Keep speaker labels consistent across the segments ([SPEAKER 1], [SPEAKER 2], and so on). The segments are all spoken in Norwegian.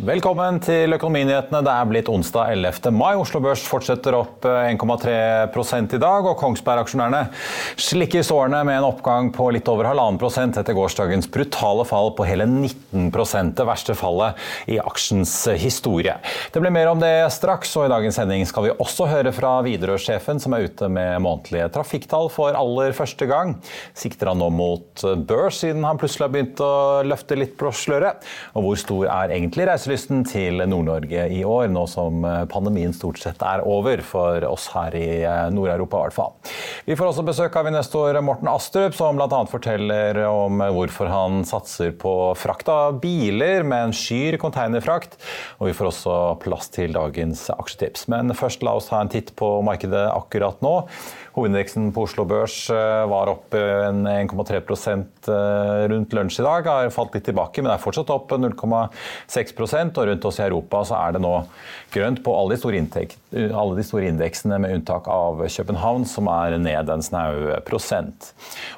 [SPEAKER 1] Velkommen til Økonominyhetene. Det er blitt onsdag 11. mai. Oslo Børs fortsetter opp 1,3 i dag, og Kongsberg-aksjonærene slikker sårene med en oppgang på litt over halvannen prosent etter gårsdagens brutale fall på hele 19 det verste fallet i aksjens historie. Det blir mer om det straks, og i dagens sending skal vi også høre fra Widerøe-sjefen, som er ute med månedlige trafikktall for aller første gang. Sikter han nå mot børs, siden han plutselig har begynt å løfte litt på sløret? Og hvor stor er egentlig reiselysten? Reiselysten til Nord-Norge i år, nå som eh, pandemien stort sett er over for oss her i eh, Nord-Europa i hvert fall. Vi får også besøk av investor Morten Astrup, som bl.a. forteller om hvorfor han satser på frakt av biler med en skyr containerfrakt. Og vi får også plass til dagens aksjetips. Men først la oss ta en titt på markedet akkurat nå. Hovedindeksen på Oslo Børs eh, var opp 1,3 eh, rundt lunsj i dag. Har falt litt tilbake, men er fortsatt opp 0,6 Og rundt oss i Europa så er det nå grønt på alle de store, inntekt, alle de store indeksene, med unntak av København, som er ned en snau prosent.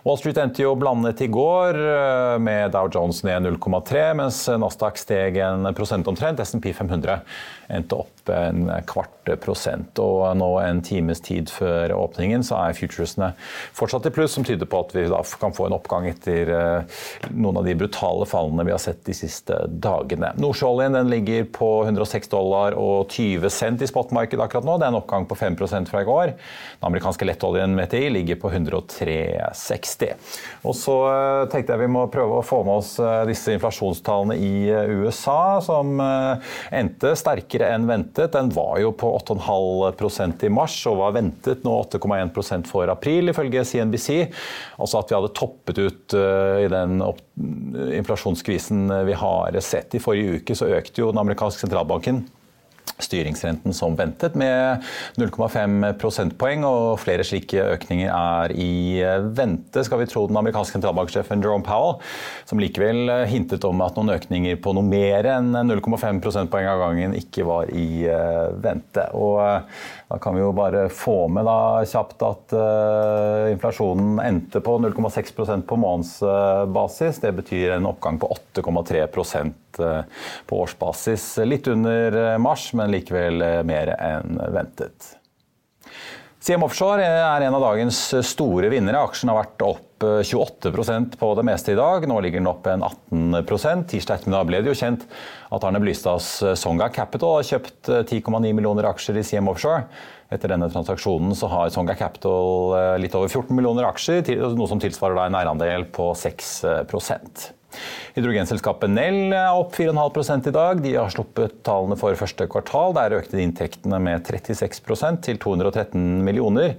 [SPEAKER 1] Wall Street endte jo blandet i går, eh, med Dow Jones ned 0,3, mens Nasdaq steg en prosent omtrent. SMP 500 endte opp en kvart prosent. Og nå en times tid før åpningen så er futuresene fortsatt i pluss, som tyder på at vi da kan få en oppgang etter eh, noen av de brutale fallene vi har sett de siste dagene. Nordsjøoljen ligger på 106 dollar og 20 cent i spotmarkedet akkurat nå. Det er en oppgang på 5 fra i går. Den amerikanske lettoljen METI ligger på 103,60. Og så eh, tenkte jeg vi må prøve å få med oss eh, disse inflasjonstallene i USA, som endte sterkere enn ventet. Den var jo på 8,5% i mars og var ventet nå 8,1 for april, ifølge CNBC. Altså at vi hadde toppet ut eh, i den inflasjonskrisen vi har sett. I forrige uke så økte jo den amerikanske sentralbanken styringsrenten som ventet, med 0,5 prosentpoeng. og Flere slike økninger er i vente, skal vi tro den amerikanske sentralbanksjefen Jerome Powell, som likevel hintet om at noen økninger på noe mer enn 0,5 prosentpoeng av gangen ikke var i eh, vente. Og da kan vi jo bare få med da, kjapt at uh, inflasjonen endte på 0,6% på månedsbasis. Det betyr en oppgang på 8,3 uh, på årsbasis. Litt under mars, men likevel mer enn ventet. CM Offshore er en av dagens store vinnere. Aksjen har vært opp 28% på det meste i dag. Nå ligger den opp en 18 Tirsdag ettermiddag ble det jo kjent at Arne Blystads Songa Capital har kjøpt 10,9 millioner aksjer i CM Offshore. Etter denne transaksjonen så har Songa Capital eh, litt over 14 millioner aksjer, noe som tilsvarer da en eierandel på 6% Hydrogenselskapet Nell er opp 4,5 i dag. De har sluppet tallene for første kvartal. Der økte inntektene med 36% til 213 millioner.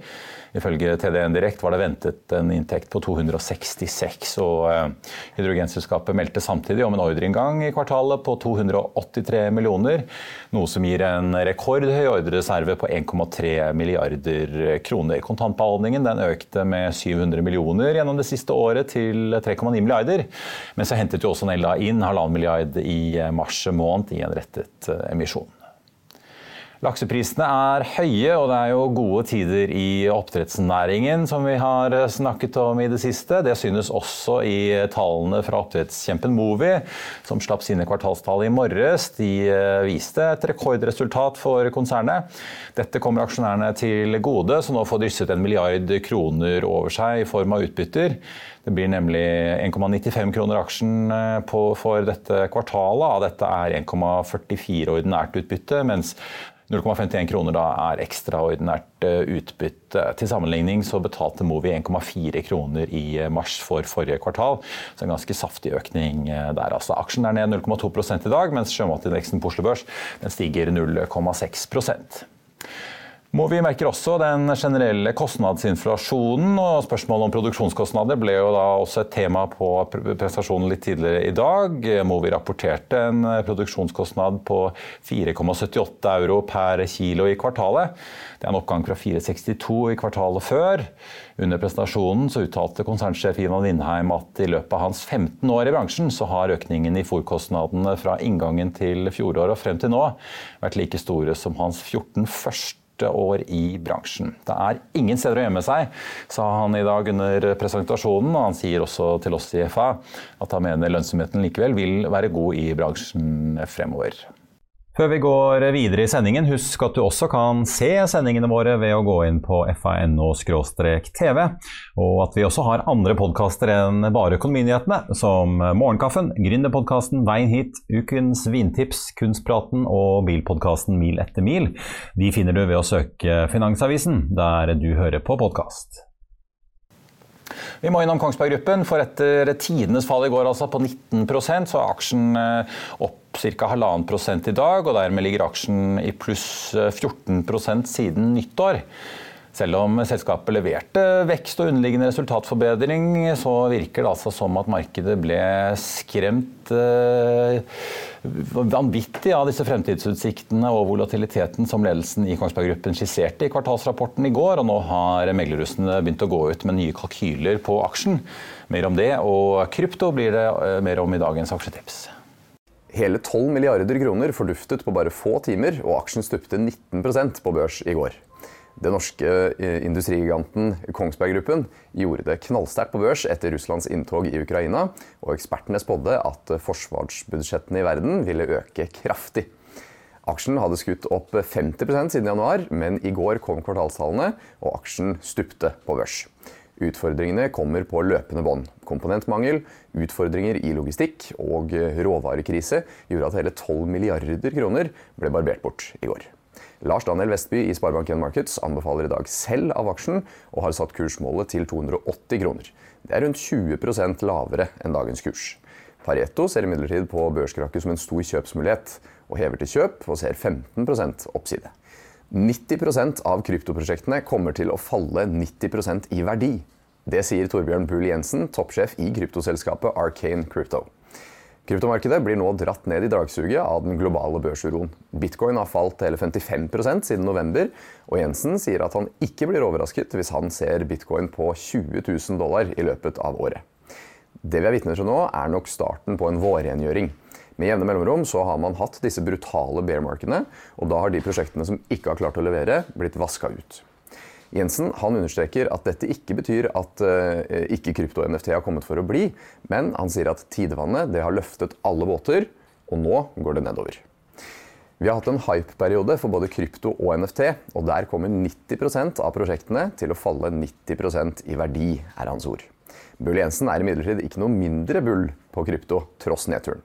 [SPEAKER 1] Ifølge TDN Direkt var det ventet en inntekt på 266. og eh, Hydrogenselskapet meldte samtidig om en ordreinngang i kvartalet på 283 millioner, noe som gir en rekordhøy ordrereserve på 1,3 milliarder kroner. Kontantbeholdningen økte med 700 millioner gjennom det siste året til 3,9 milliarder. Men så hentet jo også Nella inn halvannen milliard i mars måned i en rettet emisjon. Lakseprisene er høye, og det er jo gode tider i oppdrettsnæringen, som vi har snakket om i det siste. Det synes også i tallene fra oppdrettskjempen Movi, som slapp sine kvartalstall i morges. De eh, viste et rekordresultat for konsernet. Dette kommer aksjonærene til gode, som nå får drysset en milliard kroner over seg i form av utbytter. Det blir nemlig 1,95 kroner aksjen eh, på, for dette kvartalet. Av dette er 1,44 ordinært utbytte, mens 0,51 kroner da er ekstraordinært eh, utbytte. Til sammenligning så betalte Movi 1,4 kroner i eh, mars for forrige kvartal. Så en ganske saftig økning eh, der. altså. Aksjen er ned 0,2 i dag, mens sjømatindeksen på Oslo Børs stiger 0,6 Movi merker også den generelle kostnadsinflasjonen. og Spørsmålet om produksjonskostnader ble jo da også et tema på prestasjonen litt tidligere i dag. Movi rapporterte en produksjonskostnad på 4,78 euro per kilo i kvartalet. Det er en oppgang fra 4,62 i kvartalet før. Under presentasjonen så uttalte konsernsjef Ivan Vindheim at i løpet av hans 15 år i bransjen så har økningen i fòrkostnadene fra inngangen til fjoråret og frem til nå vært like store som hans 14 første år i bransjen. Det er ingen steder å gjemme seg, sa han i dag under presentasjonen. og Han sier også til oss i FA at han mener lønnsomheten likevel vil være god i bransjen fremover. Før vi går videre i sendingen, husk at du også kan se sendingene våre ved å gå inn på fano-tv, og at vi også har andre podkaster enn bare Økonominyhetene, som Morgenkaffen, Gründerpodkasten Veien hit, Ukens vintips, Kunstpraten og bilpodkasten Mil etter mil. De finner du ved å søke Finansavisen, der du hører på podkast. Vi må innom Kongsberg Gruppen, for etter tidenes fall i går altså på 19% så er aksjen eh, opp ca. halvannen prosent i dag, og dermed ligger aksjen i pluss 14 eh, siden nyttår. Selv om selskapet leverte vekst og underliggende resultatforbedring, så virker det altså som at markedet ble skremt eh, vanvittig av disse fremtidsutsiktene og volatiliteten som ledelsen i Kongsberg Gruppen skisserte i kvartalsrapporten i går. Og nå har meglerrussene begynt å gå ut med nye kalkyler på aksjen. Mer om det, og krypto blir det eh, mer om i dagens aksjetips.
[SPEAKER 2] Hele 12 milliarder kroner forduftet på bare få timer, og aksjen stupte 19% på børs i går. Den norske eh, industrigiganten Kongsberg Gruppen gjorde det knallsterkt på børs etter Russlands inntog i Ukraina, og ekspertene spådde at forsvarsbudsjettene i verden ville øke kraftig. Aksjen hadde skutt opp 50% siden januar, men i går kom kvartalstallene, og aksjen stupte på børs. Utfordringene kommer på løpende bånd. Komponentmangel, utfordringer i logistikk og råvarekrise gjorde at hele 12 milliarder kroner ble barbert bort i går. Lars Daniel Vestby i Sparebank1 Markets anbefaler i dag selv av aksjen, og har satt kursmålet til 280 kroner. Det er rundt 20% lavere enn dagens kurs. Pareto ser imidlertid på børskrakket som en stor kjøpsmulighet, og hever til kjøp og ser 15% oppside. 90% av kryptoprosjektene kommer til å falle 90% i verdi. Det sier Torbjørn Bull Jensen, toppsjef i kryptoselskapet Arcane Crypto. Kryptomarkedet blir nå dratt ned i dragsuget av den globale børsuroen. Bitcoin har falt hele 55% siden november, og Jensen sier at han ikke blir overrasket hvis han ser bitcoin på 20 000 dollar i løpet av året. Det vi er vitne til nå, er nok starten på en vårrengjøring. Med jevne mellomrom så har man hatt disse brutale bear-markedene, og da har de prosjektene som ikke har klart å levere, blitt vaska ut. Jensen han understreker at dette ikke betyr at uh, ikke krypto-NFT har kommet for å bli, men han sier at tidevannet det har løftet alle båter, og nå går det nedover. Vi har hatt en hype-periode for både krypto og NFT, og der kommer 90% av prosjektene til å falle 90% i verdi, er hans ord. Bull Jensen er imidlertid ikke noe mindre bull på krypto, tross nedturen.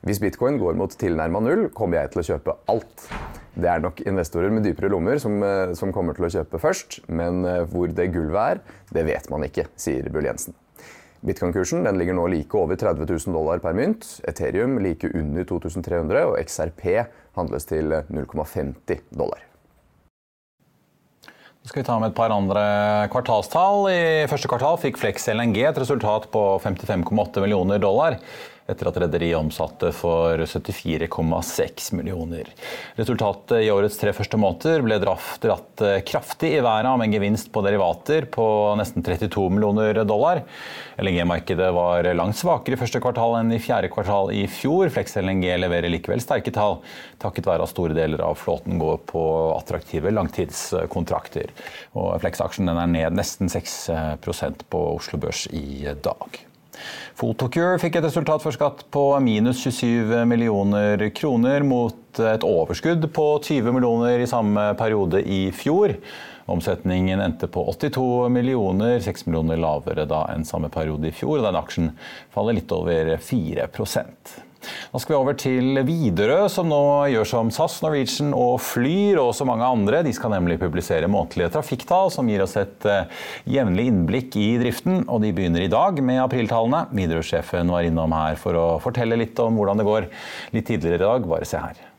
[SPEAKER 2] Hvis bitcoin går mot tilnærma null, kommer jeg til å kjøpe alt. Det er nok investorer med dypere lommer som, eh, som kommer til å kjøpe først, men eh, hvor det gulvet er, det vet man ikke, sier Bull Jensen. Bitcoin-kursen ligger nå like over 30 000 dollar per mynt. Ethereum like under 2300, og XRP handles til 0,50 dollar.
[SPEAKER 1] Så skal vi ta med et par andre kvartalstall. I første kvartal fikk Flex LNG et resultat på 55,8 millioner dollar. Etter at rederiet omsatte for 74,6 millioner. Resultatet i årets tre første måneder ble dratt kraftig i været med en gevinst på derivater på nesten 32 millioner dollar. LNG-markedet var langt svakere i første kvartal enn i fjerde kvartal i fjor. Flex LNG leverer likevel sterke tall, takket være at store deler av flåten går på attraktive langtidskontrakter. Og Flex-aksjen er ned nesten 6% på Oslo Børs i dag. Photocure fikk et resultat for skatt på minus 27 millioner kroner mot et overskudd på 20 millioner i samme periode i fjor. Omsetningen endte på 82 millioner, 6 millioner lavere da enn samme periode i fjor. og Den aksjen faller litt over 4 nå skal vi over til Widerøe, som nå gjør som SAS, Norwegian og Flyr og så mange andre. De skal nemlig publisere månedlige trafikktall som gir oss et uh, jevnlig innblikk i driften. Og de begynner i dag med apriltallene. Widerøe-sjefen var innom her for å fortelle litt om hvordan det går litt tidligere i dag. Bare se her.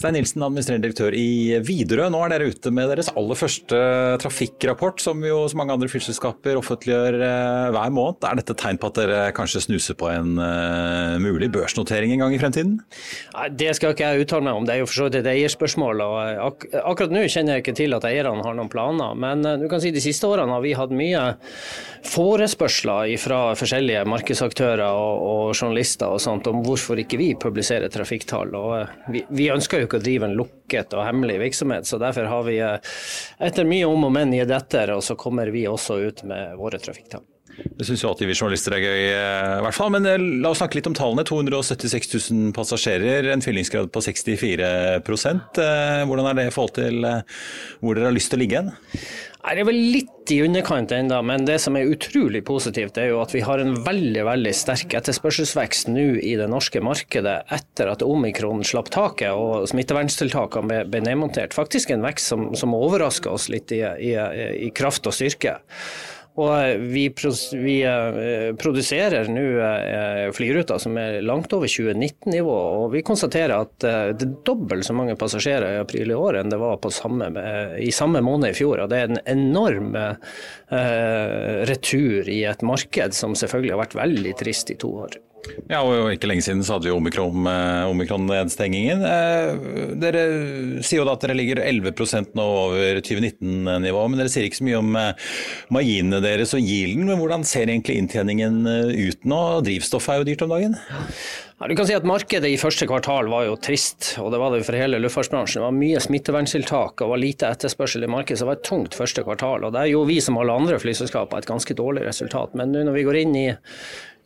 [SPEAKER 1] Stein Nilsen, administrerende direktør i Widerøe. Nå er dere ute med deres aller første trafikkrapport, som jo så mange andre flyselskaper offentliggjør eh, hver måned. Er dette tegn på at dere kanskje snuser på en uh, mulig børsnotering en gang i fremtiden?
[SPEAKER 3] Det skal ikke jeg uttale meg om, det er jo for så vidt et eierspørsmål. og eh, ak Akkurat nå kjenner jeg ikke til at eierne har noen planer, men du kan si de siste årene har vi hatt mye forespørsler fra forskjellige markedsaktører og, og, journalister og sånt om hvorfor ikke vi publiserer trafikktall. og vi, vi ønsker jo ikke å drive en lukket og hemmelig virksomhet. Så derfor har vi eh, etter mye om og men gitt etter, og så kommer vi også ut med våre trafikktall.
[SPEAKER 1] Det syns jo alltid vi journalister er gøy, eh, i hvert fall. Men eh, la oss snakke litt om tallene. 276 000 passasjerer, en fyllingsgrad på 64% Hvordan er det i forhold til hvor dere har lyst til å ligge hen?
[SPEAKER 3] Det er vel litt i underkant ennå, men det som er utrolig positivt, er jo at vi har en veldig veldig sterk etterspørselsvekst nå i det norske markedet etter at omikron slapp taket og smitteverntiltakene ble nedmontert. Faktisk en vekst som, som overrasker oss litt i, i, i kraft og styrke. Og eh, vi, vi eh, produserer nå eh, flyruter som er langt over 2019-nivå. Og vi konstaterer at det er dobbelt så mange passasjerer i april i år enn det var samme, i samme måned i fjor. Og det er en enorm retur i et marked som selvfølgelig har vært veldig trist i to år.
[SPEAKER 1] Ja, og Ikke lenge siden så hadde vi omikron-nedstengingen. Omikron dere sier jo da at dere ligger 11% nå over 2019-nivå, men dere sier ikke så mye om eh, marginene deres og gilden. Men hvordan ser egentlig inntjeningen eh, ut nå? Drivstoff er jo dyrt om dagen?
[SPEAKER 3] Ja, du kan si at Markedet i første kvartal var jo trist, og det var det for hele luftfartsbransjen. Det var mye smitteverntiltak og var lite etterspørsel i markedet, så det var et tungt første kvartal. og Der gjorde vi som alle andre flyselskaper et ganske dårlig resultat. Men nå når vi går inn i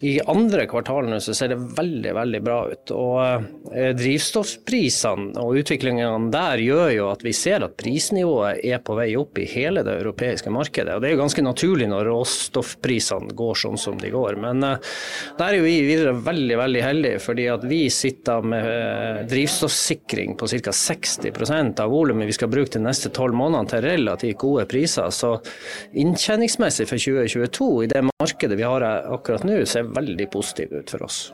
[SPEAKER 3] i andre kvartalene så ser det veldig veldig bra ut. Og eh, Drivstoffprisene og utviklingene der gjør jo at vi ser at prisnivået er på vei opp i hele det europeiske markedet. Og Det er jo ganske naturlig når råstoffprisene går sånn som de går. Men eh, der er jo vi videre veldig veldig heldige, fordi at vi sitter med eh, drivstoffsikring på ca. 60% av volumet vi skal bruke de neste tolv månedene til relativt gode priser. Så inntjeningsmessig for 2022 i det markedet vi har akkurat nå, ser veldig positiv ut for oss.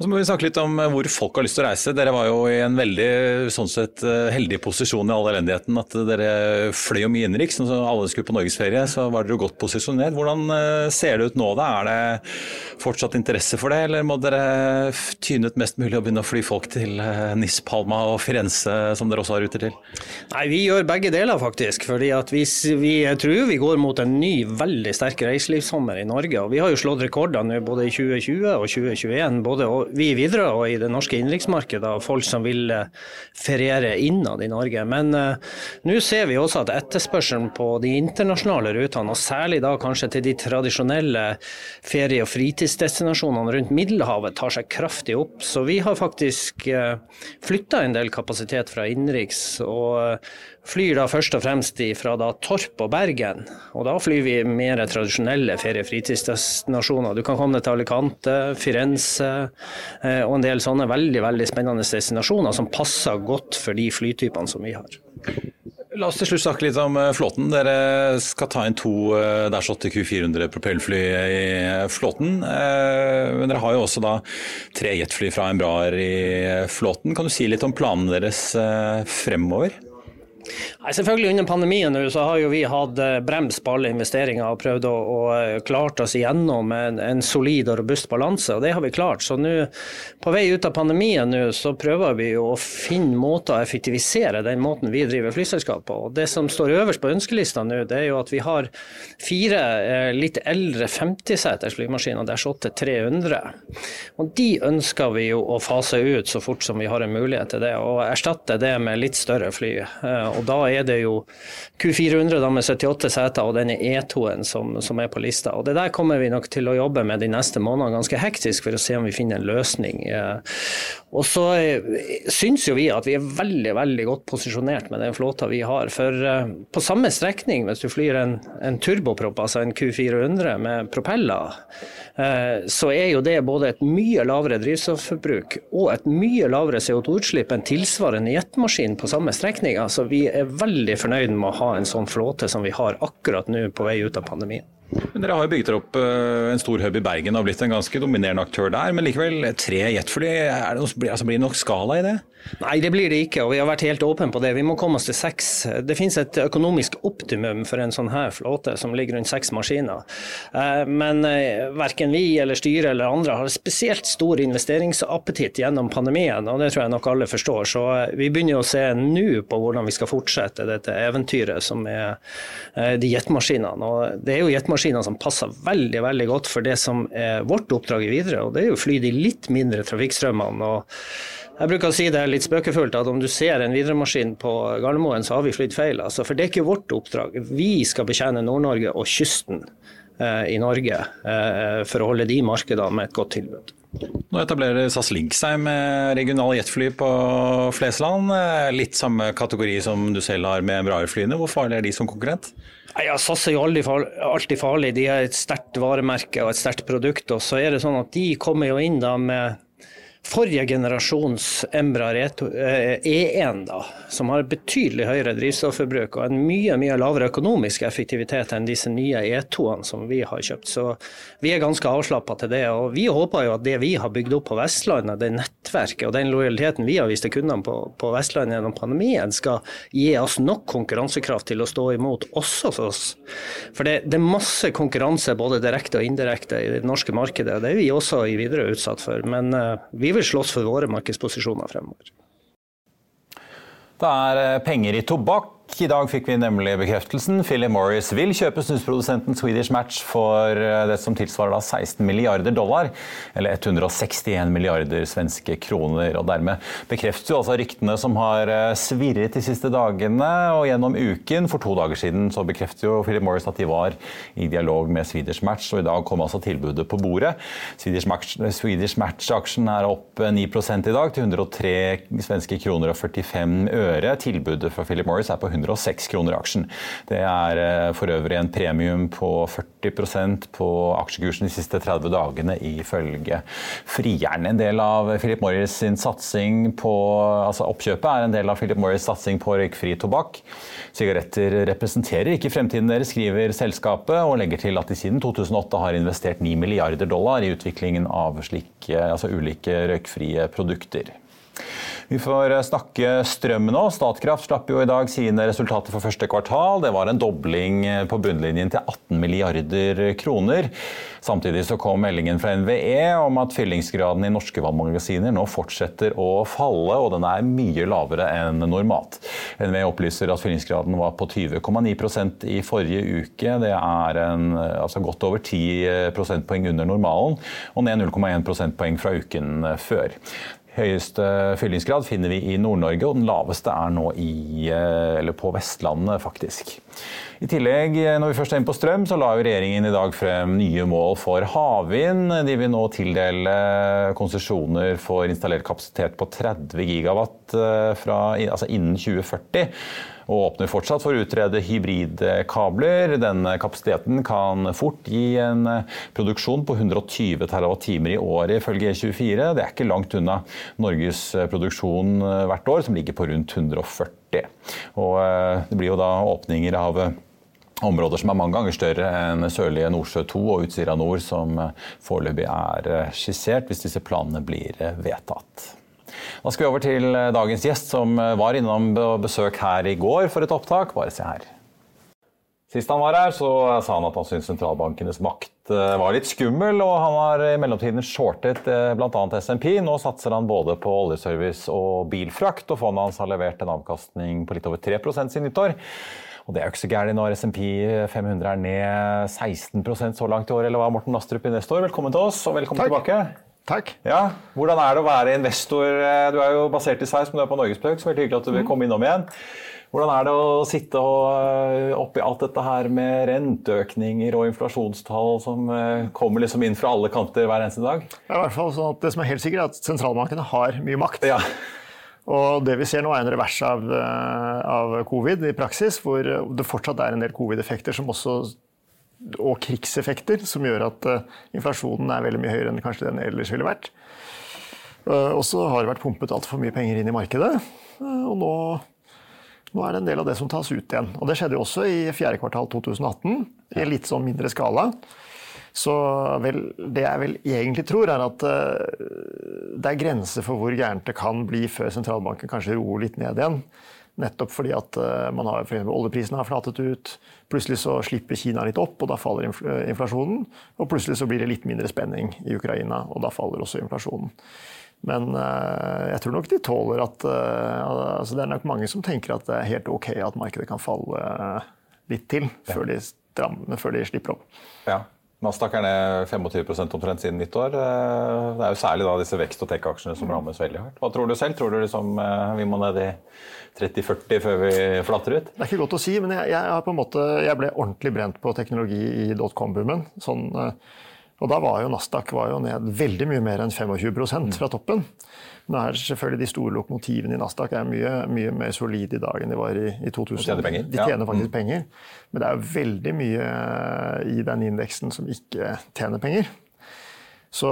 [SPEAKER 1] Og så må vi snakke litt om eh, hvor folk har lyst til å reise. Dere var jo i en veldig sånn sett eh, heldig posisjon i all elendigheten. At dere fløy jo mye innenriks. Når alle skulle på norgesferie, så var dere jo godt posisjonert. Hvordan eh, ser det ut nå da? Er det fortsatt interesse for det, eller må dere tyne ut mest mulig og begynne å fly folk til Nis, Palma og Firenze, som dere også har ruter til?
[SPEAKER 3] Nei, vi gjør begge deler, faktisk. fordi at vi, vi tror vi går mot en ny, veldig sterk reiselivssommer i Norge. og Vi har jo slått rekorder nå både i 2020 og 2021. både vi videre og i det norske innenriksmarkedet av folk som vil eh, feriere innad i Norge. Men uh, nå ser vi også at etterspørselen på de internasjonale rutene, og særlig da kanskje til de tradisjonelle ferie- og fritidsdestinasjonene rundt Middelhavet, tar seg kraftig opp. Så vi har faktisk uh, eh, flytta en del kapasitet fra innenriks. Flyr da først og fremst fra Torp og Bergen. Og da flyr vi mer tradisjonelle ferie- og fritidsdestinasjoner. Du kan komme til Alicante, Firenze eh, og en del sånne veldig veldig spennende destinasjoner som passer godt for de flytypene som vi har.
[SPEAKER 1] La oss til slutt snakke litt om eh, flåten. Dere skal ta inn to eh, Dash 8 Q400 propellfly i flåten. Men dere har jo også da tre jetfly fra Embraer i flåten. Kan du si litt om planene deres fremover?
[SPEAKER 3] Nei, selvfølgelig Under pandemien nå så har jo vi hatt eh, brems på alle investeringer og prøvd å, å eh, klart oss igjennom en, en, solid og robust balanse. og Det har vi klart. Så nå på vei ut av pandemien nå så prøver vi å finne måter å effektivisere den måten vi driver flyselskap på. Og Det som står øverst på ønskelista nå, det er jo at vi har fire eh, litt eldre 50-seters flymaskiner, Dash 8 300. Og De ønsker vi jo å fase ut så fort som vi har en mulighet til det, og erstatte det med litt større fly. Og Da er det jo Q400 da med 78 seter og denne E2-en som, som, er på lista. Og Det der kommer vi nok til å jobbe med de neste månedene ganske hektisk for å se om vi finner en løsning. Og så eh, syns jo vi at vi er veldig veldig godt posisjonert med den flåta vi har. For eh, på samme strekning, hvis du flyr en, en turboprop, altså en Q400 med propeller, eh, så er jo det både et mye lavere drivstofforbruk og et mye lavere CO2-utslipp enn tilsvarende jetmaskin på samme strekning. Altså vi er veldig fornøyd med å ha en sånn flåte som vi har akkurat nå på vei ut av pandemien.
[SPEAKER 1] Men Dere har jo bygget opp eh, en stor hub i Bergen og blitt en ganske dominerende aktør der. Men likevel, tre jetfly, altså, blir det nok skala i det?
[SPEAKER 3] Nei, det blir det ikke, og vi har vært helt åpne på det. Vi må komme oss til seks. Det finnes et økonomisk optimum for en sånn her flåte som ligger rundt seks maskiner. Eh, men eh, verken vi eller styret eller andre har spesielt stor investeringsappetitt gjennom pandemien, og det tror jeg nok alle forstår. Så vi begynner å se nå på hvordan vi skal fortsette dette eventyret som er de jetmaskinene. Og det er jo jetmaskiner maskiner som passer veldig veldig godt for det som er vårt oppdrag i videre, og det er jo å fly de litt mindre trafikkstrømmene. og jeg bruker å si det litt spøkefullt at om du ser en Widerøe-maskin på Gardermoen, så har vi flydd feil. Altså, for det er ikke vårt oppdrag. Vi skal betjene Nord-Norge og kysten i Norge eh, for å holde de markedene med et godt tilbud.
[SPEAKER 1] Nå etablerer SAS Link seg med regionale jetfly på Flesland. Eh, litt samme kategori som du selv har med Embraer-flyene. Hvor farlig er de som konkurrent?
[SPEAKER 3] Ja, SAS er jo alltid farlig. De er et sterkt varemerke og et sterkt produkt. Og så er det sånn at de kommer jo inn da med forrige generasjons Embraer E1, e da, som har betydelig høyere drivstofforbruk og en mye mye lavere økonomisk effektivitet enn disse nye E2-ene som vi har kjøpt. Så vi er ganske avslappa til det. og Vi håper jo at det vi har bygd opp på Vestlandet, det nettverket og den lojaliteten vi har vist til kundene på, på, Vestlandet gjennom pandemien, skal gi oss nok konkurransekraft til å stå imot også hos oss. For det, det, er masse konkurranse både direkte og indirekte i det norske markedet. Det er vi også i videre utsatt for. men uh, vi vi vil slåss for våre markedsposisjoner fremover.
[SPEAKER 1] Det er eh, penger i tobakk i dag fikk vi nemlig bekreftelsen. Philip Morris vil kjøpe snusprodusenten Swedish Match for eh, det som tilsvarer 16 milliarder dollar, eller 161 milliarder svenske kroner. og Dermed bekreftes jo altså ryktene som har eh, svirret de siste dagene og gjennom uken. For to dager siden så bekreftet jo Philip Morris at de var i dialog med Swedish Match, og i dag kom altså tilbudet på bordet. Swedish Match-aksjen er opp 9 i dag, til 103 svenske kroner og 45 øre. Tilbudet fra Philip Morris er på 100 106 kroner aksjen. Det er eh, for øvrig en premium på 40% på aksjekursen de siste 30 dagene, ifølge Frieren. En del av Philip Morris sin satsing på altså Oppkjøpet er en del av Philip Morris' satsing på røykfri tobakk. Sigaretter representerer ikke fremtiden deres, skriver selskapet, og legger til at de siden 2008 har investert 9 milliarder dollar i utviklingen av slike, altså ulike røykfrie produkter. Vi får eh, snakke strøm nå. Statkraft slapp jo i dag sine resultater for første kvartal. Det var en dobling eh, på bunnlinjen til 18 milliarder kroner. Samtidig så kom meldingen fra NVE om at fyllingsgraden i norske vannmagasiner nå fortsetter å falle, og den er mye lavere enn normalt. NVE opplyser at fyllingsgraden var på 20,9% i forrige uke. Det er en, altså godt over 10 prosentpoeng under normalen, og ned 0,1 prosentpoeng fra uken før. Høyeste fyllingsgrad finner vi i Nord-Norge, og den laveste er nå i, eh, på Vestlandet, faktisk. I tillegg, eh, når vi først er inne på strøm, så la regjeringen i dag frem nye mål for havvind. De vil nå tildele konsesjoner for installert kapasitet på 30 gigawatt eh, fra, altså innen 2040 og åpner fortsatt for å utrede hybridkabler. Denne kapasiteten kan fort gi en eh, produksjon på 120 TWh i året, ifølge E24. Det er ikke langt unna Norges eh, produksjon eh, hvert år, som ligger på rundt 140. Og det blir jo da åpninger av områder som er mange ganger større enn sørlige Nordsjø 2 og Utsira nord, som foreløpig er skissert, hvis disse planene blir vedtatt. Da skal vi over til dagens gjest, som var innom besøk her i går for et opptak. Bare se her. Sist han var her, så sa han at han syntes sentralbankenes makt eh, var litt skummel, og han har i mellomtiden shortet eh, bl.a. SMP. Nå satser han både på oljeservice og bilfrakt, og fondet hans har levert en avkastning på litt over 3 siden nyttår. Og det er jo ikke så gærent når SMP 500 er ned 16% så langt i år, eller hva, Morten Astrup, i neste år. Velkommen til oss, og velkommen
[SPEAKER 4] Takk.
[SPEAKER 1] tilbake.
[SPEAKER 4] Takk.
[SPEAKER 1] Ja, Hvordan er det å være investor? Eh, du er jo basert i Sveits, men du er på Norgesbøk, så veldig hyggelig at du vil komme innom igjen. Hvordan er det å sitte og oppi alt dette her med renteøkninger og inflasjonstall som eh, kommer liksom inn fra alle kanter hver eneste dag?
[SPEAKER 4] Det er i hvert fall sånn at det som er helt sikkert, er at sentralbankene har mye makt.
[SPEAKER 1] Ja.
[SPEAKER 4] Og det vi ser nå, er en revers av, eh, av covid i praksis, hvor det fortsatt er en del covid-effekter som også og krigseffekter som gjør at uh, inflasjonen er veldig mye høyere enn kanskje den ellers ville vært. Uh, og så har det vært pumpet altfor mye penger inn i markedet. Uh, og nå nå er det en del av det som tas ut igjen. Og Det skjedde jo også i fjerde kvartal 2018, i en litt sånn mindre skala. Så vel, det jeg vel egentlig tror, er at det er grenser for hvor gærent det kan bli før sentralbanken kanskje roer litt ned igjen. Nettopp fordi at uh, man har for oljeprisen har flatet ut. Plutselig så slipper Kina litt opp, og da faller inflasjonen. Og plutselig så blir det litt mindre spenning i Ukraina, og da faller også inflasjonen. Men uh, jeg tror nok de tåler at altså Det er nok mange som tenker at det er helt ok at markedet kan falle litt til før de, strammer, før de slipper opp.
[SPEAKER 1] Ja. Nasdaq er ned 25 omtrent siden nyttår. Det er jo særlig da disse vekst- og tech-aksjene som rammes veldig hardt. Hva tror du selv? Tror du liksom, vi må ned i 30-40 før vi flatter ut?
[SPEAKER 4] Det er ikke godt å si, men jeg, jeg, måte, jeg ble ordentlig brent på teknologi i dotcom-boomen. Sånn, og da var jo Nasdaq var jo ned veldig mye mer enn 25% fra toppen. Nå er selvfølgelig De store lokomotivene i Nasdaq er mye, mye mer solide i dag enn de var i, i 2000.
[SPEAKER 1] De tjener,
[SPEAKER 4] de tjener faktisk ja. penger. Men det er jo veldig mye i den indeksen som ikke tjener penger. Så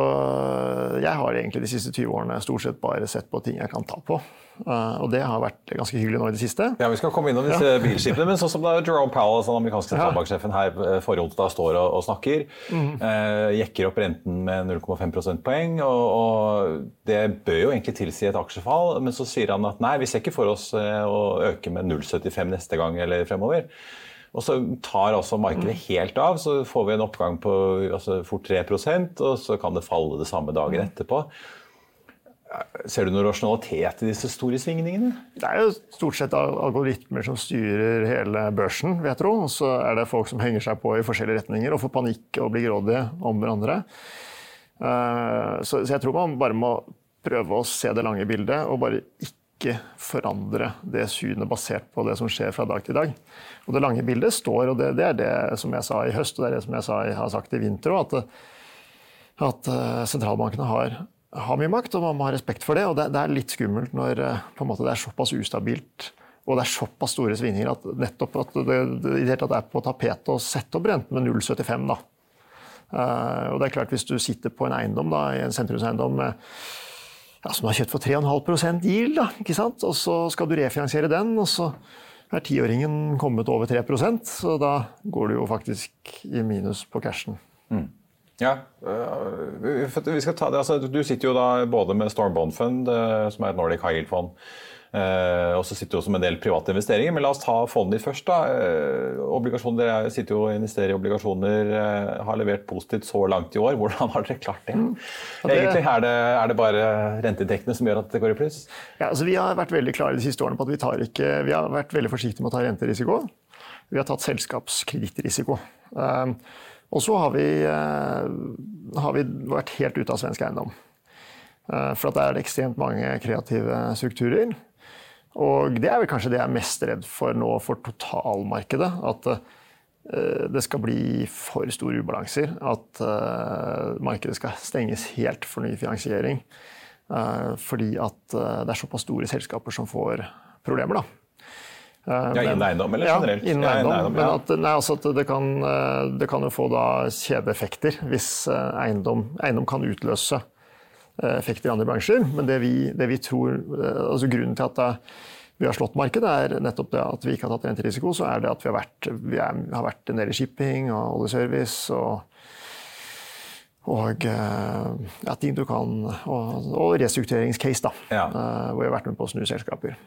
[SPEAKER 4] jeg har egentlig de siste 20 årene stort sett bare sett på ting jeg kan ta på. Uh, og det har vært ganske hyggelig nå i det siste.
[SPEAKER 1] Ja, Vi skal komme innom disse ja. bilskipene, men sånn som da Jerome Powell, den amerikanske sentralbanksjefen her eh, forrige onsdag, står og, og snakker, mm. uh, jekker opp renten med 0,5 prosentpoeng, og, og, det bør jo egentlig tilsi et aksjefall, men så sier han at nei, vi ser ikke for oss uh, å øke med 0,75 neste gang eller fremover. Og så tar altså markedet mm. helt av, så får vi en oppgang på altså fort 3% og så kan det falle det samme dagen mm. etterpå. Ser du noen rasjonalitet i disse store svingningene?
[SPEAKER 4] Det er jo stort sett algoritmer som styrer hele børsen, vil jeg tro. Og så er det folk som henger seg på i forskjellige retninger og får panikk og blir grådige om hverandre. Eh, så jeg tror man bare må prøve å se det lange bildet og bare ikke forandre det synet basert på det som skjer fra dag til dag. Og Det lange bildet står, og det, det er det som jeg sa i høst og det er det som jeg sa, har sagt i vinter òg, at, at, eh, sentralbankene har, har, mye makt, og man må ha respekt for det. og Det, det er litt skummelt når eh, måte, det er såpass ustabilt og det er såpass store svingninger at nettopp at det, det, det er på tapetet å sette opp renten med 0,75. da. Uh, og det er klart Hvis du sitter på en eiendom, da, i en sentrumseiendom ja, som du har kjøpt for 3,5 yield, da, ikke sant? og så skal du refinansiere den, og så er tiåringen kommet over 3% så da går du jo faktisk i minus på cashen. Mm.
[SPEAKER 1] Ja, øh, vi skal ta det. Altså, du sitter jo da både med Storm Bond Fund, øh, som er et Nordic High Yield-fond, Eh, og så sitter du også med en del private investeringer. Men la oss ta fondet ditt først. da. Eh, obligasjoner, Dere sitter jo og investerer i obligasjoner, eh, har levert positivt så langt i år. Hvordan har dere klart det? Mm. det Egentlig er det, er det bare renteinntektene som gjør at det går i pluss?
[SPEAKER 4] Ja, altså Vi har vært veldig klare de siste årene på at vi, tar ikke, vi har vært veldig forsiktige med å ta renterisiko. Vi har tatt selskapskredittrisiko. Um, og så har uh, har vi vært helt ute av svensk eiendom. Uh, for at det er ekstremt mange kreative strukturer. Og det er vel kanskje det jeg er mest redd for nå for totalmarkedet. At uh, det skal bli for store ubalanser. At markedet skal stenges helt for ny finansiering. Fordi at det er såpass store selskaper som får problemer. da.
[SPEAKER 1] Ja, Innen eiendom eller generelt?
[SPEAKER 4] Ja, innen eiendom. Ja. Men at, nei, altså at det, kan, det, kan, jo få da kjedeeffekter hvis eiendom, eiendom kan utløse effekter i andre bransjer. Men det vi, det vi tror, eh, altså grunnen til at vi har slått markedet, er nettopp det at vi ikke har tatt renterisiko. Så er det at vi har vært, vi er, har vært en del i shipping og oljeservice og, og ja, ting du kan, og, og restruktureringscase, da, ja. hvor vi har vært med på å snu selskaper.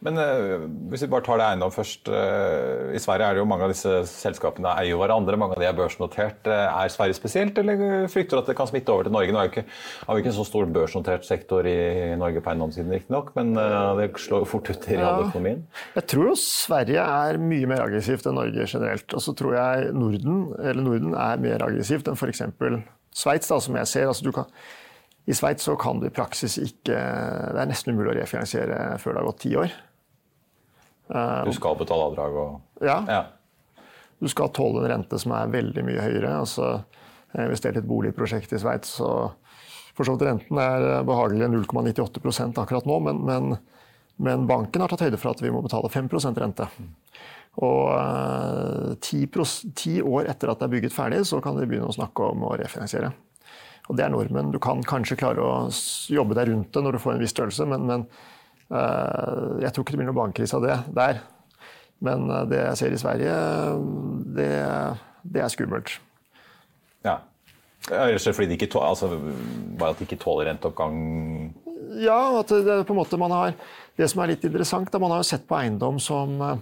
[SPEAKER 1] Men uh, hvis vi bare tar det eiendom først. Uh, I Sverige er det jo mange av disse selskapene eier hverandre. Mange av de er børsnotert. Uh, er Sverige spesielt, eller frykter du at det kan smitte over til Norge? Nå er ikke, har vi ikke en så stor børsnotert sektor i Norge på eiendomssiden, riktignok, men det slår jo fort ut i realøkonomien. Ja.
[SPEAKER 4] Jeg tror jo Sverige er mye mer aggressivt enn Norge generelt. Og så tror jeg Norden, Norden er mer aggressivt enn f.eks. Sveits, som jeg ser. Altså, kan, I Sveits kan du i praksis ikke Det er nesten umulig å refinansiere før det har gått ti år.
[SPEAKER 1] Eh, du skal betale avdrag og
[SPEAKER 4] ja. ja. Du skal tåle en rente som er veldig mye høyere. Altså, jeg investerte i et boligprosjekt i Sveits, og for så vidt renten er behagelig 0,98 akkurat nå, men, men, men, banken har tatt høyde for at vi må betale 5% rente. Og eh, ti, ti, år etter at det er bygget ferdig, så kan de begynne å snakke om å refinansiere. Og det er normen. Du kan kanskje klare å jobbe deg rundt det når du får en viss størrelse, men, men Eh, jeg tror ikke det blir noen bankkrise av det der. Men eh, det jeg ser i Sverige, det, det er skummelt.
[SPEAKER 1] Ja. Ellers fordi de ikke tåler, altså, bare at de ikke tåler renteoppgang?
[SPEAKER 4] Ja, at det, på en måte man har, det som er litt interessant, da, man har jo sett på eiendom som eh,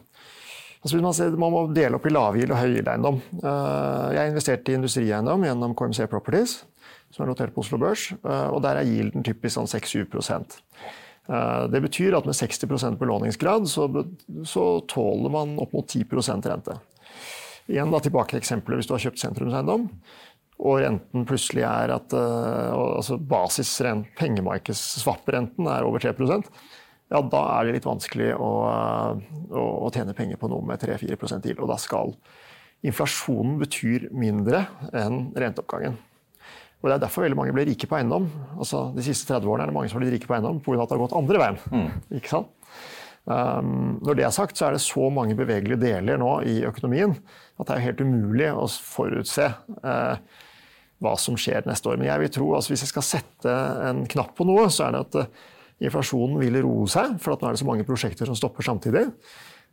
[SPEAKER 4] altså man, ser, man, må dele opp i lavgild og høygild-eiendom. Jeg investerte i industrieiendom gjennom KMC Properties, som er notert på Oslo Børs. og Der er gilden typisk sånn 6-7 Eh, det betyr at med 60 belåningsgrad så, så, tåler man opp mot 10 rente. Igjen da, tilbake til eksempelet hvis du har kjøpt sentrumseiendom, og renten plutselig er at uh, altså basisrent, pengemarkedsswap-renten er over 3% ja, da er det litt vanskelig å, å, å tjene penger på noe med 3-4% til. Og da skal inflasjonen betyr mindre enn renteoppgangen. Og Det er derfor veldig mange ble rike på eiendom. Altså, de siste 30 årene er det mange som har blitt rike på eiendom pga. at det har gått andre veien. Mm. Ikke sant? Um, når det er sagt, så er det så mange bevegelige deler nå i økonomien at det er helt umulig å forutse uh, hva som skjer neste år. Men jeg vil tro, altså hvis jeg skal sette en knapp på noe, så er det at uh, inflasjonen vil roe seg, for at nå er det så mange prosjekter som stopper samtidig.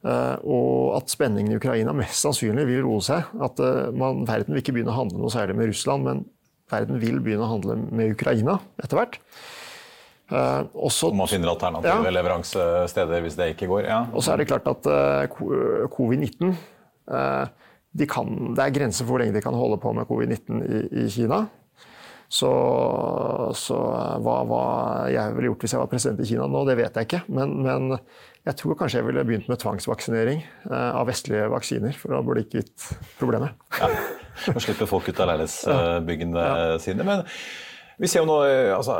[SPEAKER 4] Uh, og at spenningen i Ukraina mest sannsynlig vil roe seg. At man, verden vil ikke begynne å handle noe særlig med Russland, men verden vil begynne å handle med Ukraina etter hvert.
[SPEAKER 1] Uh, også, man finner alternative ja. leveransesteder hvis det ikke går. Ja.
[SPEAKER 4] Og så er det klart at uh, covid-19 uh, de Det er grenser for hvor lenge de kan holde på med covid-19 i, i, Kina. Så, så hva, hva, jeg ville gjort hvis jeg var president i Kina nå, det vet jeg ikke. Men, men jeg tror kanskje jeg ville begynt med tvangsvaksinering av vestlige vaksiner for da burde det ikke gitt problemet. Ja.
[SPEAKER 1] Og slipper folk ut av leilighetsbyggene ja. sine. Men vi ser jo nå altså,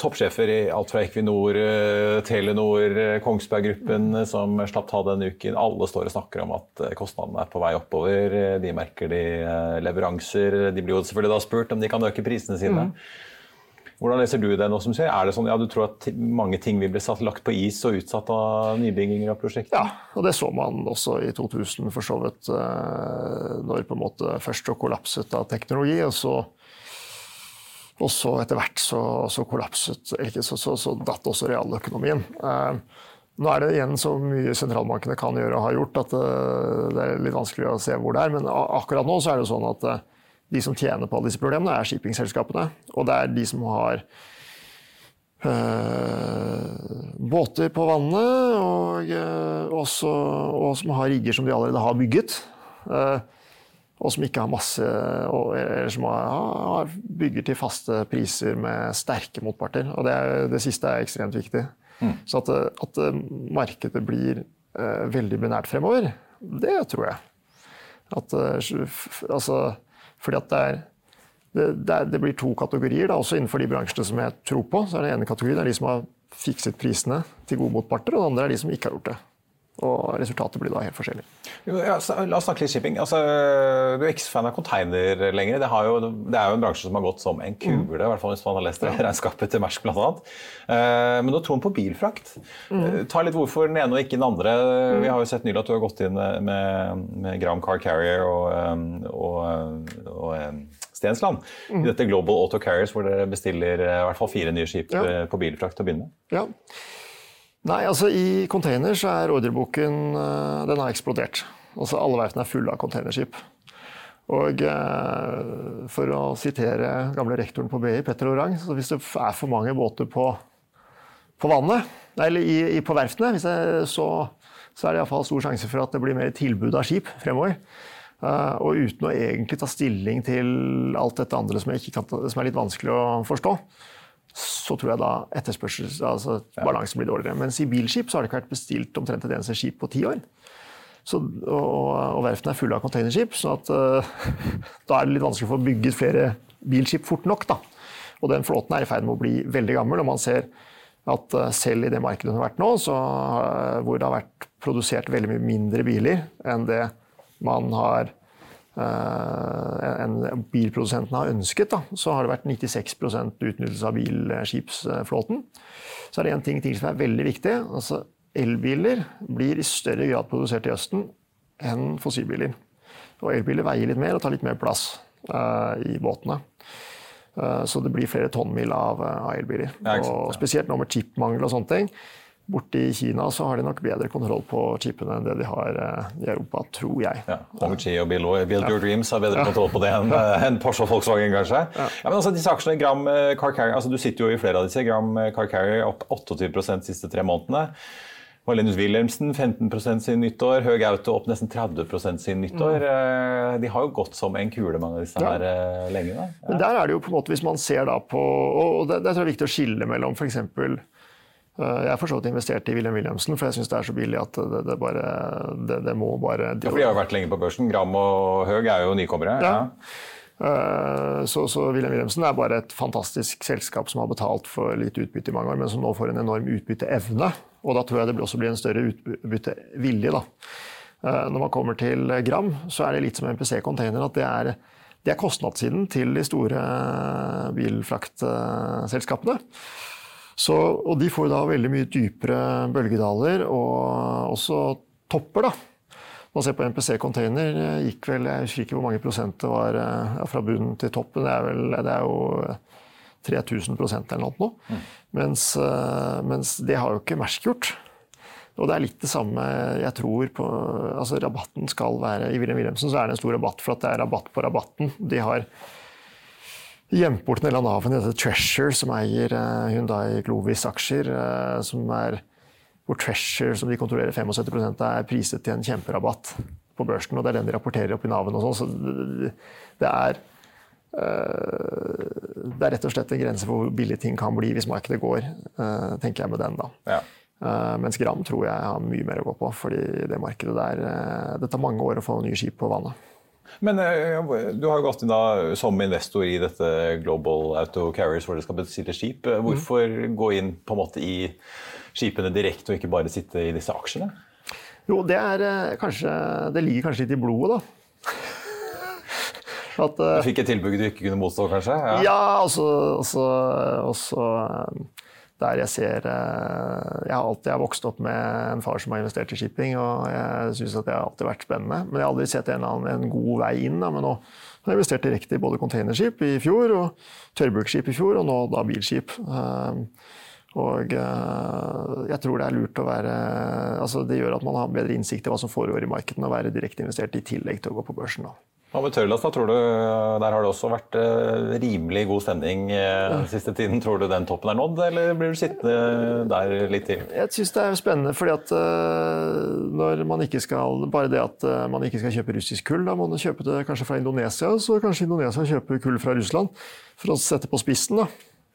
[SPEAKER 1] toppsjefer i alt fra Equinor, eh, Telenor, eh, Kongsberg Gruppen som slapp ta denne uken. Alle står og snakker om at eh, kostnadene er på vei oppover. De merker de leveranser. De blir jo selvfølgelig da spurt om de kan øke prisene sine. Mm. Hvordan leser du det nå som skjer? Er det sånn, ja, Du tror at mange ting vil bli satt, lagt på is og utsatt av nybygginger av prosjekter?
[SPEAKER 4] Ja, og det så man også i 2000 for så vidt. Eh, når på en måte først så kollapset av teknologi, og så, og så etter hvert så, så kollapset ikke, så, så, så, datt også realøkonomien. Eh, nå er det igjen så mye sentralbankene kan gjøre og har gjort at eh, det er litt vanskelig å se hvor det er. Men akkurat nå så er det sånn at de som tjener på alle disse problemene, er shippingselskapene. Og det er de som har øh, båter på vannet, og, øh, også, og, som har rigger som de allerede har bygget. Øh, og som ikke har masse Eller som har, bygger til faste priser med sterke motparter. Og det, er, det siste er ekstremt viktig. Mm. Så at, at, markedet blir veldig binært fremover, det tror jeg. At altså fordi at det, er, det, det, det blir to kategorier, da, også innenfor de bransjene som jeg tror på. så er det ene kategorien er de som har fikset prisene til gode motparter, og den andre er de som ikke har gjort det. Og resultatet blir da helt forskjellig.
[SPEAKER 1] Ja, la oss snakke litt shipping. Altså, du er ikke fan av container lenger. Det, jo, det, er jo en bransje som har gått som en kule, mm. i hvert fall hvis man har lest regnskapet til Mersk bl.a. Uh, men nå tror man på bilfrakt. Mm. Uh, ta litt hvorfor den ene og ikke den andre. Mm. Vi har jo sett nylig at du har gått inn med, med Gram Car Carrier og, um, og, og Stensland mm. i dette Global Auto Carriers, hvor dere bestiller i hvert fall fire nye skip ja. på bilfrakt til å begynne med.
[SPEAKER 4] Ja. Nei, altså I container så er ordreboken eh, den har eksplodert. Altså Alle verftene er fulle av containerskip. Og eh, For å sitere gamle rektoren på BI, Petter Orang, så hvis det er for mange båter på, på vannet, eller i, i, på verftene, det, så, så, er det iallfall stor sjanse for at det blir mer tilbud av skip fremover. Uh, og uten å egentlig ta stilling til alt dette andre som, kan, som, er litt vanskelig å forstå, så tror jeg da etterspørsel, altså balansen blir dårligere. Mens i bilskip så har det ikke vært bestilt omtrent et eneste skip på ti år. Så, og, og verftene er fulle av containerskip, så at, uh, da er det litt vanskelig å få bygget flere bilskip fort nok. Da. Og den flåten er i ferd med å bli veldig gammel, og man ser at uh, selv i det markedet som har vært nå, så, uh, hvor det har vært produsert veldig mye mindre biler enn det man har enn bilprodusentene har ønsket, da, så har det vært 96 utnyttelse av bilskipsflåten. Så er det en ting ting som er veldig viktig. altså elbiler blir i større grad produsert i Østen enn fossilbiler. Og elbiler veier litt mer og tar litt mer plass uh, i båtene. Uh, så det blir flere tonnmil av, uh, elbiler. og spesielt nå med chipmangel og sånne ting. Borte i Kina så har de nok bedre kontroll på chipene enn det de har i Europa, tror jeg.
[SPEAKER 1] Ja, Hongqi og Build, Build Your Dreams har bedre kontroll på det enn en Porsche og Volkswagen, kanskje. Ja. men altså, disse aksjene, Gram Car Carrier, altså, Du sitter jo i flere av disse. Gram Car Carrier opp 28 de siste tre månedene. Marlenus Wilhelmsen 15% siden nyttår. Høg Auto opp nesten 30% siden nyttår. Mm. De har jo gått som en kule, mange av disse her eh, lenge. Da.
[SPEAKER 4] Ja. Men der er det jo på en måte, hvis man ser da på Og det, det er viktig å skille mellom f.eks. Eh, jeg har for så vidt investert i William Williamsen, for jeg syns det er så billig at det, det bare det, det, må bare
[SPEAKER 1] Ja, For de har jo vært lenge på børsen. Gram og Høg er jo nykommere. Ja.
[SPEAKER 4] Så, så William Wilhelmsen er bare et fantastisk selskap som har betalt for litt utbytte i mange år, men som nå får en enorm utbytteevne. Og da tror jeg det også blir en større utbyttevilje. Da. Eh, når man kommer til Gram, så er det litt som MPC Container. at det er, det er kostnadssiden til de store bilfraktselskapene. Så, og de får da veldig mye dypere bølgedaler og også topper. da. Man ser på MPC Container eh, gikk vel, Jeg husker ikke hvor mange prosent det var eh, ja, fra bunnen til toppen. Det er, vel, det er jo 3000 prosent eller noe. Mm. Mens, eh, mens, det har jo ikke Mersk gjort. Og det er litt det samme jeg tror på altså Rabatten skal være I Wilhelm Wilhelmsen så er det en stor rabatt for at det er rabatt på rabatten. De har gjemt bort en del av navnet i dette Treasure, som eier eh, Hyundai Glovis-aksjer. Eh, som er hvor Treasure, som de kontrollerer 75 av, er priset til en kjemperabatt på børsen. og Det er den de rapporterer opp i Naven. og sånn, så det er Eh, det er rett og slett en grense for hvor billig ting kan bli hvis markedet går, tenker jeg med den. da. Ja. Mens Gram tror jeg har mye mer å gå på, fordi det markedet der Det tar mange år å få nye skip på vannet.
[SPEAKER 1] Men du har jo gått inn da som investor i dette Global Auto Carriers hvor dere skal bestille skip. Hvorfor mm. gå inn på en måte i skipene direkte og ikke bare sitte i disse aksjene?
[SPEAKER 4] Jo, det, er, kanskje, det ligger kanskje litt i blodet, da.
[SPEAKER 1] At, uh, du fikk et tilbud du ikke kunne motstå, kanskje?
[SPEAKER 4] Ja, ja altså, altså eh, der jeg ser eh, Jeg har alltid jeg vokst opp med en far som har investert i shipping, og jeg syns det har alltid vært spennende. Men jeg har aldri sett en, annen, en god vei inn. Da, men nå har jeg investert direkte i både containerskip i fjor og tørrbruksskip i fjor, og nå da bilskip. Og jeg tror det er lurt å være altså Det gjør at man har bedre innsikt i hva som foregår i markedet, og være direkte investert i tillegg til å gå på børsen. Da.
[SPEAKER 1] Hva med Tørlas, da? Tror du, Der har det også vært eh, rimelig god stemning eh, den siste tiden. Tror du den toppen er nådd, eller blir du sittende der litt til?
[SPEAKER 4] Jeg syns det er spennende, fordi at eh, når man ikke skal Bare det at man ikke skal kjøpe russisk kull, da må man kjøpe det kanskje fra Indonesia, så kanskje Indonesia kjøper kull fra Russland. For å sette på spissen, da.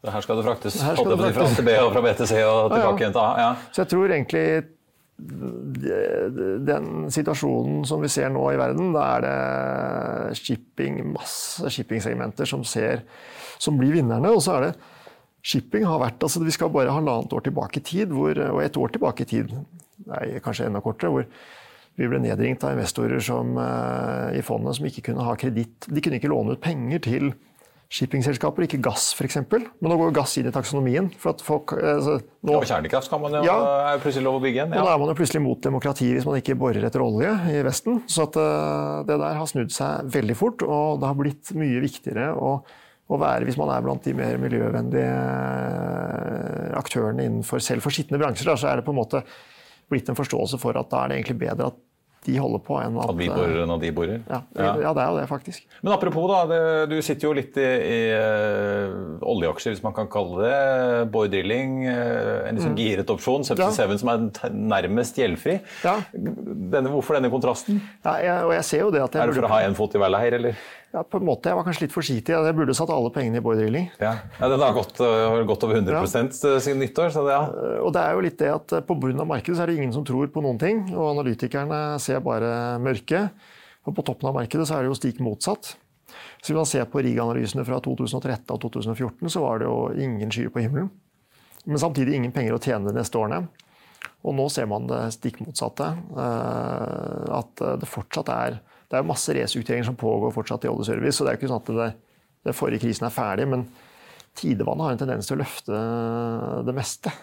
[SPEAKER 1] Her skal det fraktes, skal det fraktes. fra B og fra B til C og tilbake igjen til A. Ja.
[SPEAKER 4] Så jeg tror egentlig den situasjonen som vi ser nå i verden, da er det shipping, masse shippingsegmenter som, som blir vinnerne. Og så er det shipping har vært altså Vi skal bare halvannet år tilbake i tid, hvor, og et år tilbake i tid, nei, kanskje enda kortere, hvor vi ble nedringt av investorer som, uh, i fondet som ikke kunne ha kreditt. De kunne ikke låne ut penger til shippingselskaper, ikke gass f.eks. Men nå går gass inn i taksonomien. for at folk... Altså,
[SPEAKER 1] nå, ja, Kjernekraft kan man jo, ja, er plutselig lov å bygge igjen.
[SPEAKER 4] Ja. Og da er man jo plutselig mot demokrati hvis man ikke borer etter olje i Vesten. Så at, uh, det der har snudd seg veldig fort, og det har blitt mye viktigere å, å være, hvis man er blant de mer miljøvennlige eh, aktørene innenfor selv for skitne bransjer, da, så er det på en måte blitt en forståelse for at da er det egentlig bedre at de holder på, enn at,
[SPEAKER 1] at vi borer enn at de borer.
[SPEAKER 4] Ja, ja. ja, det er jo det, faktisk.
[SPEAKER 1] Men apropos, da, det, du sitter jo litt i, i uh, oljeaksjer, hvis man kan kalle det. Boy Drilling, uh, en liksom mm. giret opsjon. Subsea ja. som er nærmest gjeldfri. Ja. Denne, hvorfor denne kontrasten?
[SPEAKER 4] Ja, jeg, og jeg ser jo det at
[SPEAKER 1] jeg Er det for å ha en fot i hver leir, eller?
[SPEAKER 4] Ja, på en måte. Jeg var kanskje litt forsiktig. Jeg burde satt alle pengene i Bård Drilling.
[SPEAKER 1] Ja. ja, Den har gått, uh, gått over 100 ja. siden nyttår. Så det, ja.
[SPEAKER 4] Uh, og det er jo litt det at på bunnen av markedet så er det ingen som tror på noen ting. Og analytikerne ser bare mørke. Og på toppen av markedet så er det jo stikk motsatt. Så Hvis man ser på RIG-analysene fra 2013 og 2014, så var det jo ingen skyer på himmelen. Men samtidig ingen penger å tjene de neste årene. Og nå ser man det stikk motsatte. At det fortsatt er det er masse restruktureringer som pågår fortsatt i oljeservice. så det er ikke sånn at det, det forrige krisen er ferdig. Men tidevannet har en tendens til å løfte det meste.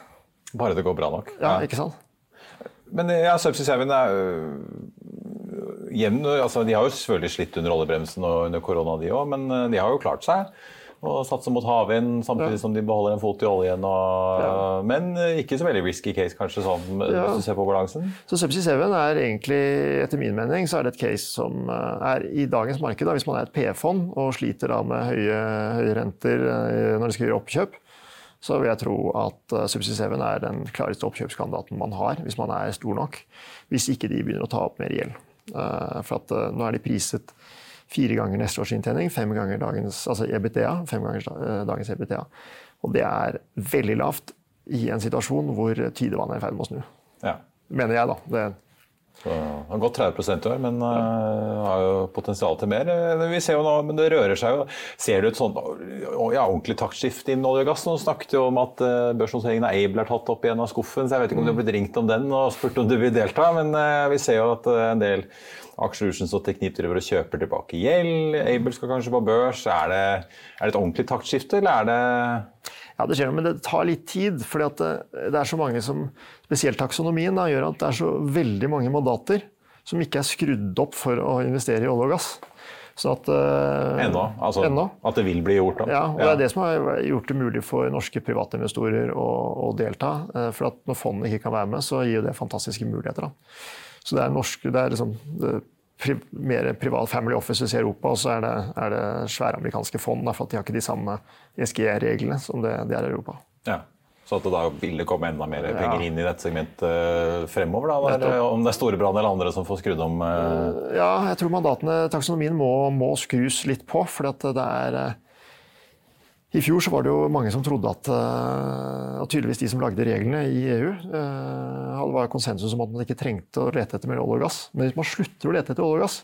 [SPEAKER 1] Bare det går bra nok?
[SPEAKER 4] Ja, ikke sant?
[SPEAKER 1] Men ja, Subsea 7 er øh, jevn, altså, De har jo selvfølgelig slitt under oljebremsen og under korona, de òg, men øh, de har jo klart seg og satser mot havvind samtidig som de beholder en fot i oljen. Og, ja. Men ikke så veldig risky case, kanskje, sånn, ja. hvis du ser på balansen?
[SPEAKER 4] Så Subsea 7 er egentlig, etter min mening, så er det et case som eh, er i dagens marked. Da, hvis man er et P-fond og sliter da med høye, høye renter eh, når de skal gjøre oppkjøp, så vil jeg tro at eh, Subsea 7 er den klareste oppkjøpskandidaten man har, hvis man er stor nok. Hvis ikke de begynner å ta opp mer gjeld. For at nå er de priset fire ganger neste års inntjening, fem ganger dagens altså EBTA, fem ganger eh, dagens EBTA. Og det er veldig lavt i en situasjon hvor tidevannet er i ferd med å snu. Ja. Mener jeg, da. Det
[SPEAKER 1] så, det har gått 30 i år, men uh, har jo potensial til mer. Eh, vi ser jo nå, men Det rører seg jo. Ser du et sånt ja, ordentlig taktskifte innen olje og gass? Nå snakket jo om at uh, børsnoteringen av Able er tatt opp igjen av skuffen. så Jeg vet ikke om du har blitt ringt om den og spurt om du vil delta, men uh, vi ser jo at en del Aksjelutions og Teknip driver og kjøper tilbake gjeld. Able skal kanskje på børs. Er det, er det et ordentlig taktskifte, eller er det
[SPEAKER 4] ja, det skjer noe, men det tar litt tid. For det, det, er så mange som Spesielt taksonomien da, gjør at det er så veldig mange mandater som ikke er skrudd opp for å investere i olje og gass. Så at, uh,
[SPEAKER 1] ennå? Altså, ennå. At det vil bli gjort? Da.
[SPEAKER 4] Ja, og ja. det er det som har gjort det mulig for norske private investorer å, å delta. Uh, for at når fondet ikke kan være med, så gir det fantastiske muligheter. Da. Så det er, norsk, det er liksom det pri, mer privat family offices i Europa, og så er det, er det svære amerikanske fond. for at de har ikke de samme ESG-reglene som det, det, er i Europa.
[SPEAKER 1] Ja. Så at det da vil det komme enda mer penger ja. inn i dette segmentet eh, fremover? da, der, Om det er Storebrand eller andre som får skrudd om? Uh...
[SPEAKER 4] Ja, jeg tror mandatene, taksonomien må, må skrus litt på. for det er i fjor så var det jo mange som trodde at, eh, og tydeligvis de som lagde reglene i EU, eh, det var konsensus om at man ikke trengte å lete etter mer olje og gass. Men hvis man slutter å lete etter olje og gass,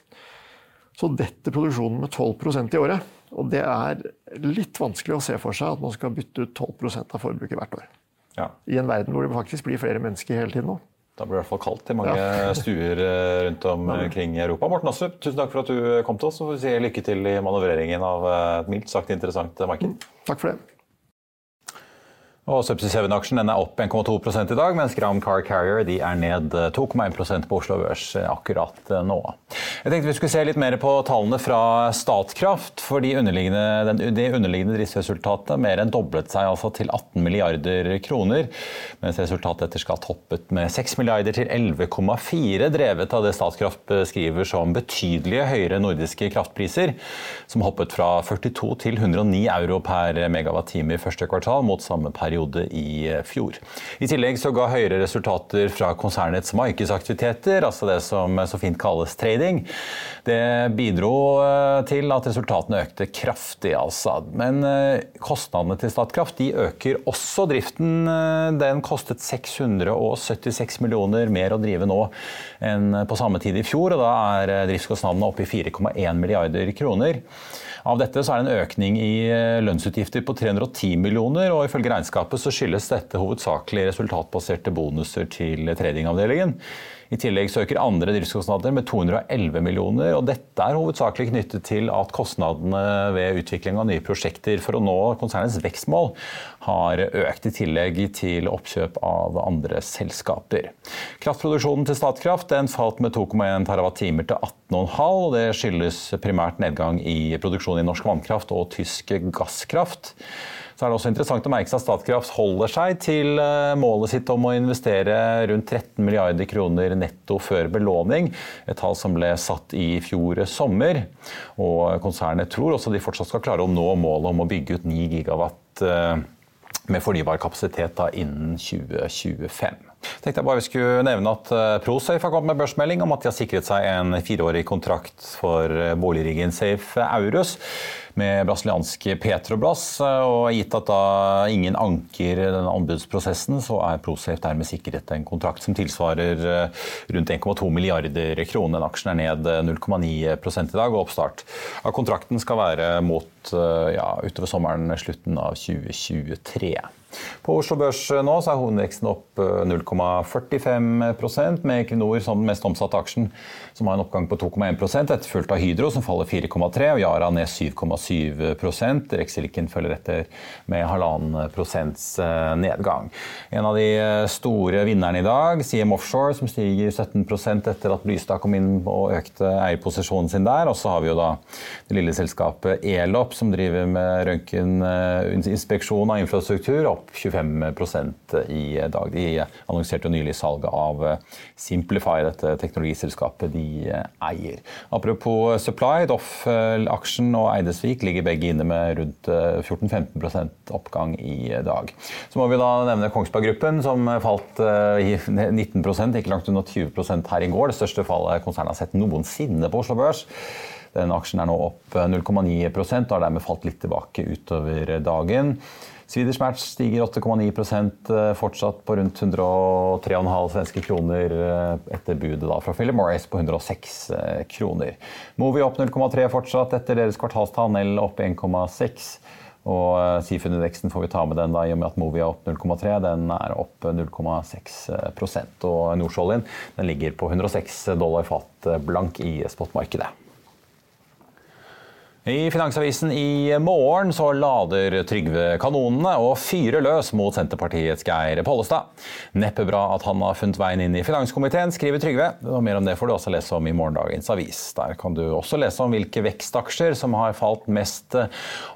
[SPEAKER 4] så detter produksjonen med 12% i året. Og det er litt vanskelig å se for seg at man skal bytte ut 12 av forbruket hvert år. Ja. I en verden hvor det faktisk blir flere mennesker hele tiden nå.
[SPEAKER 1] Da blir det i hvert fall kaldt i mange ja. stuer eh, rundt omkring i Europa. Morten Astrup, tusen takk for at du kom til oss. og si Lykke til i manøvreringen av et mildt sagt interessant marked.
[SPEAKER 4] Takk for det.
[SPEAKER 1] Og Subsea 7-aksjen er opp 1,2 i dag, mens Gram Car Carrier er ned 2,1% på Oslo Børs akkurat nå. Jeg tenkte vi skulle se litt mer på tallene fra Statkraft. for De underliggende, de underliggende driftsresultatet mer enn doblet seg altså til 18 milliarder kroner. Mens resultatet etter skatt hoppet med 6 milliarder til 11,4, drevet av det Statkraft beskriver som betydelige høyere nordiske kraftpriser, som hoppet fra 42 til 109 euro per megawattime i første kvartal, mot samme periode i fjor. I tillegg så ga høyere resultater fra konsernets markedsaktiviteter, altså det som så fint kalles trading. Det bidro eh, til at resultatene økte kraftig, altså. Men eh, kostnadene til Statkraft de øker også. Driften den kostet 676 millioner mer å drive nå enn på samme tid i fjor, og da er driftskostnadene oppe i 4,1 milliarder kroner. Av dette så er det en økning i eh, lønnsutgifter på 310 millioner, og ifølge regnskapet så skyldes dette hovedsakelig resultatbaserte bonuser til tradingavdelingen. I tillegg søker øker andre driftskostnader med 211 millioner. og Dette er hovedsakelig knyttet til at kostnadene ved utvikling av nye prosjekter for å nå konsernets vekstmål har økt, i tillegg til oppkjøp av andre selskaper. Kraftproduksjonen til Statkraft den falt med 2,1 TWh til 18,5. og Det skyldes primært nedgang i produksjon i norsk vannkraft og tysk gasskraft. Så er det også interessant å merke seg at Statkraft holder seg til eh, målet sitt om å investere rundt 13 milliarder kroner netto før belåning, et tall som ble satt i fjor sommer. Og konsernet tror også de fortsatt skal klare å nå målet om å bygge ut 9 gigawatt eh, med fornybar kapasitet da innen 2025. Tenkte jeg bare vi skulle nevne at eh, ProSafe har kommet med børsmelding om at de har sikret seg en fireårig kontrakt for boligriggen Safe Aurus med brasilianske Petrobras. Og gitt at da ingen anker denne anbudsprosessen, så er ProSafe dermed sikret en kontrakt som tilsvarer eh, rundt 1,2 milliarder kroner. Aksjen er ned 0,9% i dag, og oppstart av kontrakten skal være mot ja, utover sommeren, slutten av 2023. På Oslo Børs nå så er hovedveksten opp 0,45 eh, med Equinor som den mest omsatte aksjen, som har en oppgang på 2,1% etterfulgt av Hydro, som faller 4,3 og Yara ned 7,7% Rexiliken følger etter med halvannen prosents eh, nedgang. En av de eh, store vinnerne i dag, CM Offshore, som stiger 17 etter at Blystad kom inn og økte eierposisjonen sin der. Og så har vi jo da det lille selskapet Elop, som driver med røntgeninspeksjon av infrastruktur opp 25% i dag. De annonserte jo nylig salget av eh, Simplify, dette teknologiselskapet de eh, eier. Apropos Supply, Doff-aksjen og Eidesvik ligger begge inne med rundt 14-15 eh, oppgang i dag. Så må vi da nevne Kongsberg Gruppen, som falt 19 ikke langt under 20 her i går. Det største fallet konsernet har sett noensinne på Oslo Børs. Den aksjen er nå opp 0,9 og har dermed falt litt tilbake utover dagen. Swedish Match stiger 8,9 eh, fortsatt på rundt 103,5 svenske kroner eh, etter budet da fra Philip Morris på 106 eh, kroner. Movi opp 0,3 fortsatt etter deres kvartalstall, Nell opp 1,6. Og Seafood-indeksen får vi ta med den da, i og med at Movi er opp 0,3. Den er opp 0,6% Og Nordsjøoljen ligger på 106 dollar fat blank i spotmarkedet. I Finansavisen i morgen så lader Trygve kanonene og fyrer løs mot Senterpartiets Geir Pollestad. Neppe bra at han har funnet veien inn i finanskomiteen, skriver Trygve. Og mer om det får du også lese om i morgendagens avis. Der kan du også lese om hvilke vekstaksjer som har falt mest,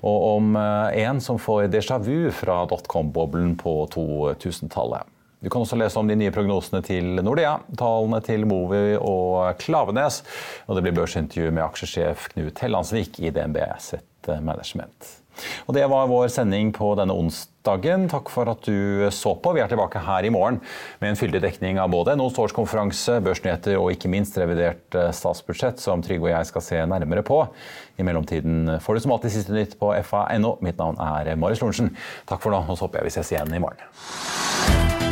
[SPEAKER 1] og om eh, en som får déjà vu fra dotcom-boblen på 2000-tallet. Du kan også lese om de nye prognosene til Nordea, tallene til Movi og Klavenes. Og det blir børsintervju med aksjesjef Knut Hellandsvik i DNB Asset Management. Og Det var vår sending på denne onsdagen. Takk for at du så på. Vi er tilbake her i morgen med en fyldig dekning av både NHOs årskonferanse, børsnyheter og ikke minst revidert eh, statsbudsjett, som Trygve og jeg skal se nærmere på. I mellomtiden får du som alltid siste nytt på fa.no. Mitt navn er Marius Lorentzen. Takk for nå, og så håper jeg vi ses igjen i morgen.